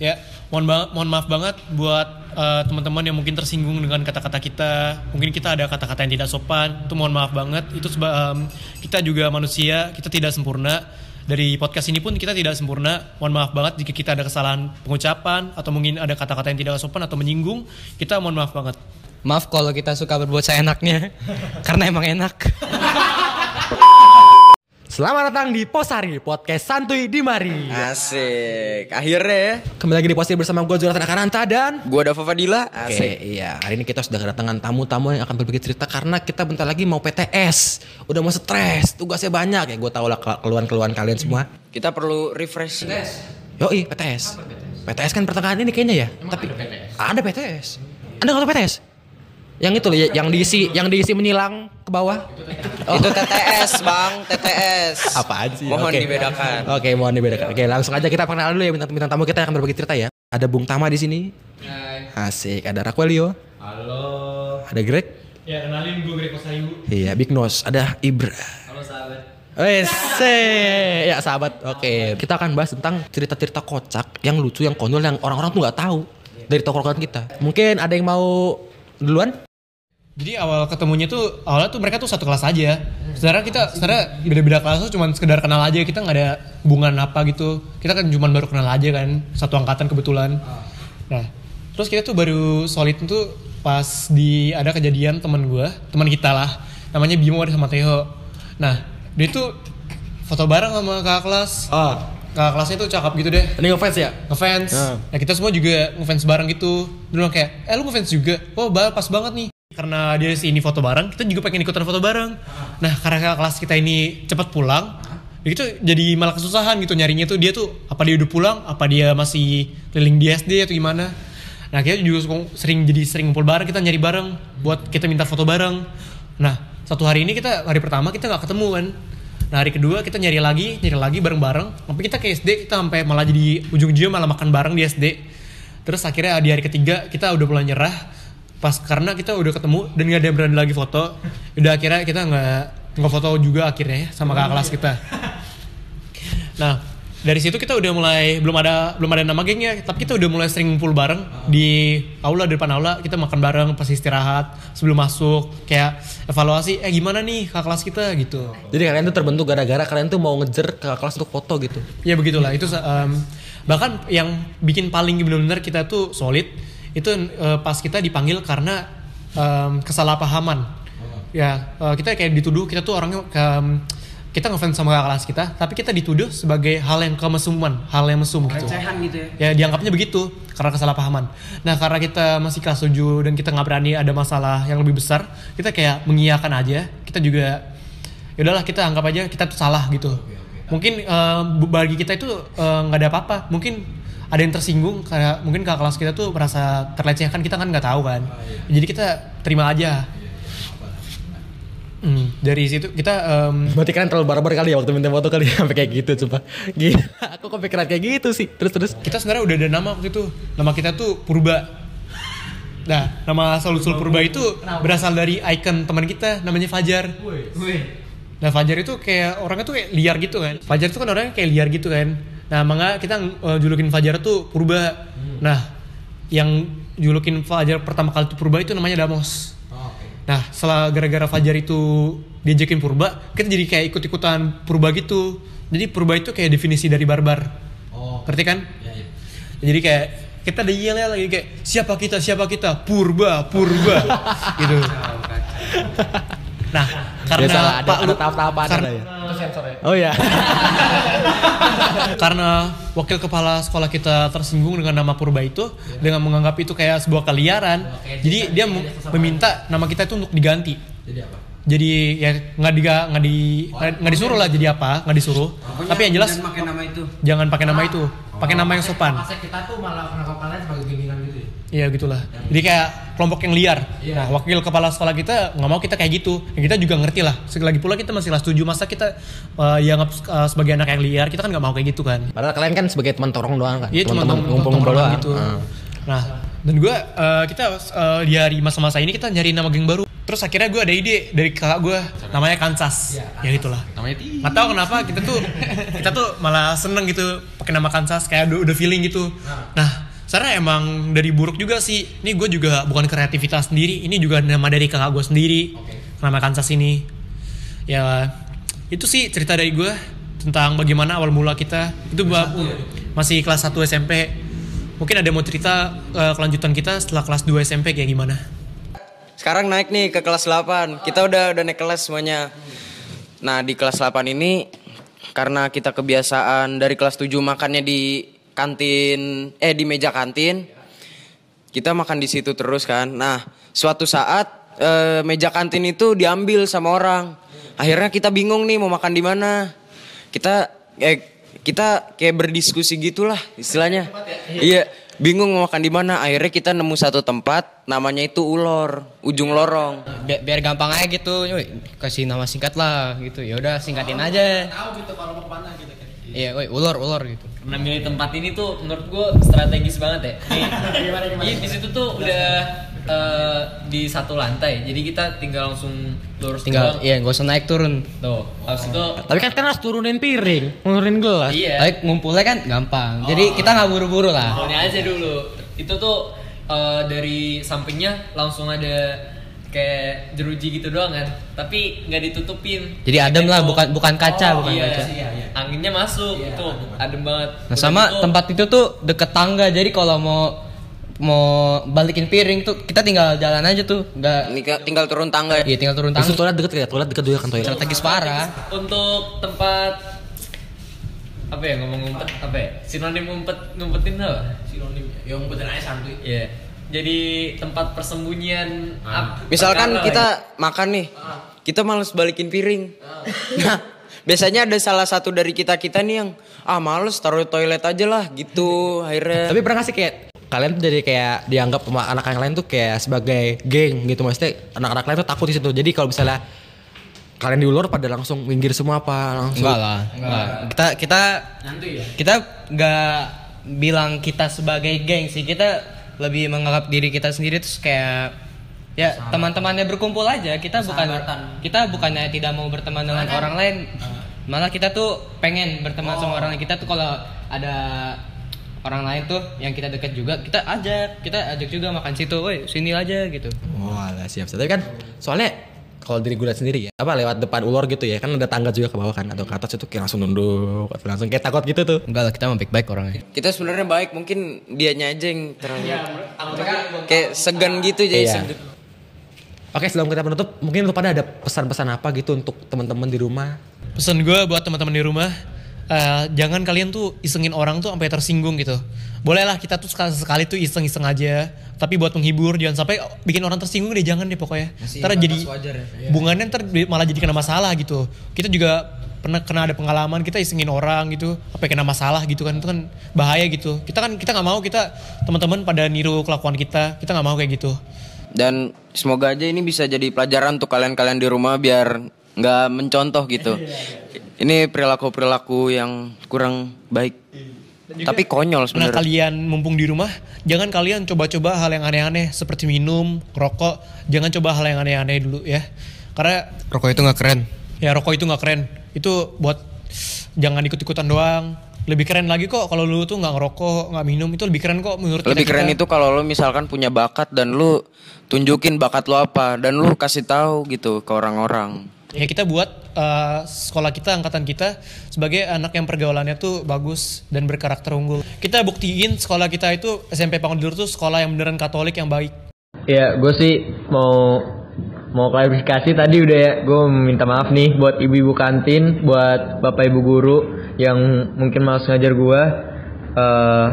Ya, mohon ba- mohon maaf banget buat eh, teman-teman yang mungkin tersinggung dengan kata-kata kita. Mungkin kita ada kata-kata yang tidak sopan. Itu mohon maaf banget. Itu seba- em, kita juga manusia, kita tidak sempurna. Dari podcast ini pun kita tidak sempurna. Mohon maaf banget jika kita ada kesalahan pengucapan atau mungkin ada kata-kata yang tidak sopan atau menyinggung. Kita mohon maaf banget. Maaf kalau kita suka berbuat seenaknya karena emang enak. Selamat datang di Posari Podcast Santuy di Mari. Asik. Akhirnya ya. Kembali lagi di Posari bersama gue Jonathan Akaranta dan Gua Dava Fadila. Oke, Asik. iya. Hari ini kita sudah kedatangan tamu-tamu yang akan berbagi cerita karena kita bentar lagi mau PTS. Udah mau stres, tugasnya banyak ya. Gue tau lah ke- keluhan-keluhan kalian semua. Kita perlu refresh. Yoi, PTS. PTS kan pertengahan ini kayaknya ya. Tapi ada PTS. Anda nggak tahu PTS? Yang itu loh, ya, yang diisi, yang diisi menyilang ke bawah. Oh. Itu TTS, Bang. TTS. Apaan sih? Mohon Oke. dibedakan. Oke, mohon dibedakan. Oke, langsung aja kita kenal dulu ya bintang-bintang tamu kita yang akan berbagi cerita ya. Ada Bung Tama di sini. Asik. Ada Raquelio. Halo. Ada Greg. Ya, kenalin gue Greg Kosaribu. Iya, Big Nose. Ada Ibra. Halo sahabat. Wes, ya sahabat. Oke, kita akan bahas tentang cerita-cerita kocak yang lucu, yang konyol, yang orang-orang tuh nggak tahu dari tongkrongan kita. Mungkin ada yang mau duluan? Jadi awal ketemunya tuh awalnya tuh mereka tuh satu kelas aja. Sebenarnya kita sebenarnya beda-beda kelas tuh cuma sekedar kenal aja. Kita nggak ada hubungan apa gitu. Kita kan cuma baru kenal aja kan. Satu angkatan kebetulan. Nah, terus kita tuh baru solid tuh pas di ada kejadian teman gua, teman kita lah. Namanya Bimo ada sama Theo. Nah, dia tuh foto bareng sama kakak kelas. Oh, Kakak kelasnya tuh cakep gitu deh ini ngefans ya? ngefans. Ah. Nah kita semua juga ngefans bareng gitu. Dulu kayak, eh lu ngefans juga? Oh pas banget nih. Karena dia ini foto bareng, kita juga pengen ikutan foto bareng. Nah karena kelas kita ini cepat pulang, itu jadi malah kesusahan gitu nyarinya tuh dia tuh apa dia udah pulang, apa dia masih keliling di SD atau gimana. Nah kita juga sering jadi sering ngumpul bareng, kita nyari bareng buat kita minta foto bareng. Nah satu hari ini kita hari pertama kita nggak ketemu kan. Nah hari kedua kita nyari lagi, nyari lagi bareng-bareng. Sampai kita ke SD kita sampai malah jadi ujung-ujungnya malah makan bareng di SD. Terus akhirnya di hari ketiga kita udah mulai nyerah. Pas karena kita udah ketemu dan gak ada yang berani lagi foto. Udah akhirnya kita nggak nggak foto juga akhirnya ya sama kakak kelas kita. Nah dari situ kita udah mulai belum ada belum ada nama gengnya tapi kita udah mulai sering ngumpul bareng di aula di depan aula kita makan bareng pas istirahat sebelum masuk kayak evaluasi eh gimana nih kakak kelas kita gitu Jadi kalian tuh terbentuk gara-gara kalian tuh mau ngejer ke kelas untuk foto gitu. Ya begitulah itu em, bahkan yang bikin paling benar-benar kita tuh solid itu eh, pas kita dipanggil karena em, kesalahpahaman. Ya eh, kita kayak dituduh kita tuh orangnya em, kita ngefans sama kakak kelas kita, tapi kita dituduh sebagai hal yang kemesuman, hal yang mesum gitu. gitu ya. Ya dianggapnya begitu karena kesalahpahaman. Nah karena kita masih kelas 7 dan kita nggak berani ada masalah yang lebih besar, kita kayak mengiyakan aja. Kita juga ya udahlah kita anggap aja kita tuh salah gitu. Mungkin eh, bagi kita itu nggak ada apa-apa. Mungkin ada yang tersinggung karena mungkin kakak kelas kita tuh merasa terlecehkan kita kan nggak tahu kan. Jadi kita terima aja. Hmm, dari situ kita em, Berarti kalian terlalu barbar kali ya waktu minta foto kali sampai kayak gitu coba. Gila, aku kepikiran kayak gitu sih. Terus terus. kita sebenarnya udah ada nama waktu itu nama kita tuh Purba nah nama asal usul Purba itu berasal dari icon teman kita namanya Fajar nah Fajar itu kayak orangnya tuh kayak liar gitu kan Fajar itu kan orangnya kayak liar gitu kan nah maka kita eh, julukin Fajar tuh Purba nah yang julukin Fajar pertama kali tuh Purba itu namanya Damos Nah, setelah gara-gara Fajar itu diajakin purba, kita jadi kayak ikut-ikutan purba gitu. Jadi purba itu kayak definisi dari barbar. Oh. Ngerti kan? Jadi kayak kita ada yel lagi kayak siapa kita siapa kita purba purba gitu. Nah, karena Biasalah, ada, Pak ada tahap-tahapan karena, ada ya. Oh ya. karena wakil kepala sekolah kita tersinggung dengan nama Purba itu dengan menganggap itu kayak sebuah keliaran. Jadi dia mem- meminta nama kita itu untuk diganti. Jadi apa? Jadi ya nggak di nggak di nggak disuruh lah jadi apa nggak disuruh. Tapi yang jelas pakai nama itu. jangan pakai nama itu, pakai nama yang sopan. kita tuh malah menangkap kalian sebagai bimbingan gitu ya. Iya gitulah. Jadi kayak kelompok yang liar. Nah, wakil kepala sekolah kita nggak mau kita kayak gitu. Ya, kita juga ngerti lah. Sekali lagi pula kita masih kelas 7 masa kita uh, yang sebagai anak yang liar, kita kan nggak mau kayak gitu kan. Padahal kalian kan sebagai teman torong doang kan. Iya cuma Teman-teman ngumpul-ngumpul doang. gitu. Ah. Nah, dan gue kita uh, di hari masa-masa ini kita nyari nama geng baru. Terus akhirnya gue ada ide dari kakak gue namanya Kansas. Ya itulah. Namanya Ti. nggak tahu kenapa kita tuh kita tuh malah seneng gitu pakai nama Kansas kayak udah, udah feeling gitu. Nah. Sebenarnya emang dari buruk juga sih. Ini gue juga bukan kreativitas sendiri ini juga nama dari kakak gue sendiri. Nama Kansas ini. Ya itu sih cerita dari gue tentang bagaimana awal mula kita. Itu ba- masih kelas 1 SMP mungkin ada yang mau cerita eh, kelanjutan kita setelah kelas 2 SMP kayak gimana Sekarang naik nih ke kelas 8. Kita udah udah naik kelas semuanya. Nah, di kelas 8 ini karena kita kebiasaan dari kelas 7 makannya di kantin eh di meja kantin. Kita makan di situ terus kan. Nah, suatu saat eh, meja kantin itu diambil sama orang. Akhirnya kita bingung nih mau makan di mana. Kita eh kita kayak berdiskusi gitulah istilahnya. Iya, bingung mau makan di mana. Akhirnya kita nemu satu tempat namanya itu Ulor, ujung lorong. biar, biar gampang aja gitu kasih nama singkat lah gitu ya udah singkatin aja iya woi ulor ulor gitu Nah milih tempat ini tuh menurut gue strategis banget ya. Nih, Iya di situ tuh udah eh, di satu lantai, jadi kita tinggal langsung lurus tinggal doang. iya gak usah naik turun Tuh, habis itu Tapi kan kan harus turunin piring, nurunin gelas. iya. Tapi ngumpulnya kan gampang jadi kita nggak buru-buru lah Ini aja dulu. Itu tuh eh, dari sampingnya langsung ada kayak jeruji gitu doang kan, tapi nggak ditutupin. Jadi adem lah, Itu- bukan- bukan kaca, bukan iya, kaca. Anginnya masuk, itu adem banget. nah Udah sama gitu, tempat itu tuh deket tangga jadi kalau mau mau balikin piring tuh kita tinggal jalan aja tuh nggak ka- tinggal turun tangga. iya tinggal turun tangga toilet deket ya, toilet deket juga kan toilet. strategis parah untuk tempat apa ya ngomong ngumpet apa ya sinonim ngumpet ngumpetin apa Sinonim, ya ngumpetin aja santuy. Iya. Jadi tempat persembunyian ap- Misalkan perkara kita ya. makan nih, kita males balikin piring. Nah, biasanya ada salah satu dari kita kita nih yang ah males taruh di toilet aja lah gitu akhirnya. Tapi pernah gak sih kayak kalian tuh jadi kayak dianggap sama anak yang lain tuh kayak sebagai geng gitu maksudnya anak-anak lain tuh takut di situ. Jadi kalau misalnya kalian di ulur pada langsung minggir semua apa langsung enggak lah enggak. kita kita kita nggak bilang kita sebagai geng sih kita lebih menganggap diri kita sendiri tuh kayak ya teman-temannya berkumpul aja. Kita bukan kita bukannya tidak mau berteman dengan orang lain. Malah kita tuh pengen berteman sama orang lain. Kita tuh kalau ada orang lain tuh yang kita dekat juga kita ajak. Kita ajak juga makan situ. Woi sini aja gitu. Wah siap siap. Tapi kan soalnya kalau diri gue liat sendiri ya apa lewat depan ulur gitu ya kan ada tangga juga ke bawah kan atau ke atas itu kayak langsung nunduk atau langsung kayak takut gitu tuh. enggak lah kita mah baik-baik orangnya Kita sebenarnya baik, mungkin dianya aja yang terlalu kayak segan gitu jadi Iya. segan. Oke sebelum kita menutup mungkin lu pada ada pesan-pesan apa gitu untuk teman-teman di rumah pesan gue buat teman-teman di rumah eh, jangan kalian tuh isengin orang tuh sampai tersinggung gitu. Bolehlah kita tuh sekali sekali tuh iseng-iseng aja tapi buat menghibur jangan sampai bikin orang tersinggung deh jangan deh pokoknya. Ntar jadi hubungannya ntar malah jadi kena masalah gitu. Kita juga pernah kena ada pengalaman kita isengin orang gitu apa kena masalah gitu kan itu kan bahaya gitu. Kita kan kita nggak mau kita teman-teman pada niru kelakuan kita kita nggak mau kayak gitu. Dan semoga aja ini bisa jadi pelajaran untuk kalian-kalian di rumah biar nggak mencontoh gitu. Ini perilaku-perilaku yang kurang baik. Tapi konyol Nah sebenarnya. kalian mumpung di rumah, jangan kalian coba-coba hal yang aneh-aneh seperti minum, rokok. Jangan coba hal yang aneh-aneh dulu ya. Karena rokok itu nggak keren ya rokok itu nggak keren. Itu buat jangan ikut-ikutan doang. Lebih keren lagi kok kalau lu tuh nggak ngerokok, nggak minum itu lebih keren kok menurut Lebih kita-kita. keren itu kalau lo misalkan punya bakat dan lu tunjukin bakat lo apa dan lu kasih tahu gitu ke orang-orang. Ya kita buat uh, sekolah kita, angkatan kita sebagai anak yang pergaulannya tuh bagus dan berkarakter unggul. Kita buktiin sekolah kita itu SMP Pangandaran tuh sekolah yang beneran Katolik yang baik. Ya, gue sih mau mau klarifikasi tadi udah ya. Gue minta maaf nih buat ibu-ibu kantin, buat bapak ibu guru yang mungkin malas ngajar gue. Eh,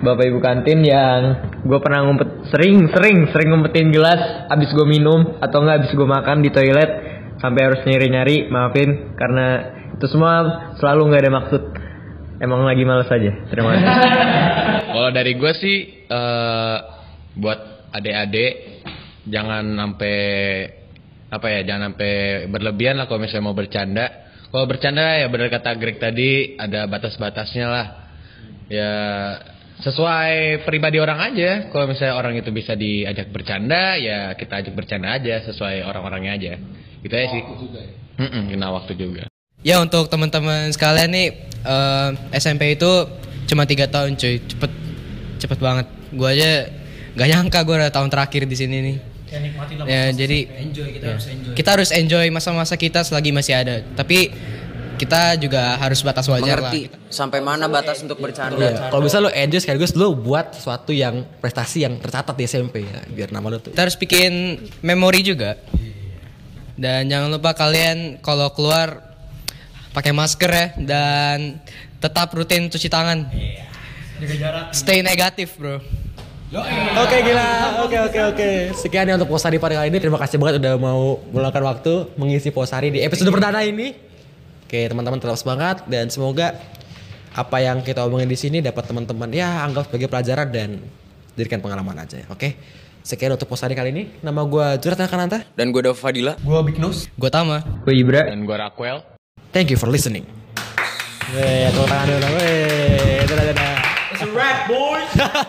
bapak ibu kantin yang gue pernah ngumpet sering sering sering ngumpetin gelas abis gue minum atau enggak abis gue makan di toilet sampai harus nyari-nyari maafin karena itu semua selalu nggak ada maksud emang lagi males aja terima kasih Kalau dari gue sih eh buat adik-adik jangan sampai apa ya jangan sampai berlebihan lah kalau misalnya mau bercanda. Kalau bercanda ya benar kata Greg tadi ada batas-batasnya lah. Ya sesuai pribadi orang aja. Kalau misalnya orang itu bisa diajak bercanda, ya kita ajak bercanda aja sesuai orang-orangnya aja. Gitu aja sih. Mm-mm, kena waktu juga. Ya untuk teman-teman sekalian nih eh, SMP itu cuma tiga tahun cuy, cepet cepet banget. Gua aja gak nyangka gue udah tahun terakhir di sini nih. Ya nikmatin lah. Ya jadi Enjoy kita ya, harus enjoy. kita harus enjoy masa-masa kita selagi masih ada. Tapi kita juga harus batas wajar lah. Mengerti sampai mana batas untuk bercanda. Iya. Kalau bisa lo enjoy sekaligus lo buat sesuatu yang prestasi yang tercatat di SMP ya, biar nama lo tuh. Kita harus bikin memori juga. Dan jangan lupa kalian kalau keluar pakai masker ya dan tetap rutin cuci tangan. Jaga jarak. Stay negatif, Bro. Oke gila, oke oke oke. Sekian ya untuk Posari pada kali ini. Terima kasih banget udah mau meluangkan waktu mengisi Posari di episode perdana ini. Oke teman-teman tetap semangat dan semoga apa yang kita omongin di sini dapat teman-teman ya anggap sebagai pelajaran dan jadikan pengalaman aja. Oke. Sekian untuk Posari kali ini. Nama gue Jurat Kananta. Dan gue Dava Fadila. Gua Big Nose. Gue Tama. Gue Ibra. Dan gue Raquel. Thank you for listening. Tepuk tangan dulu. Weh, dadah dadah.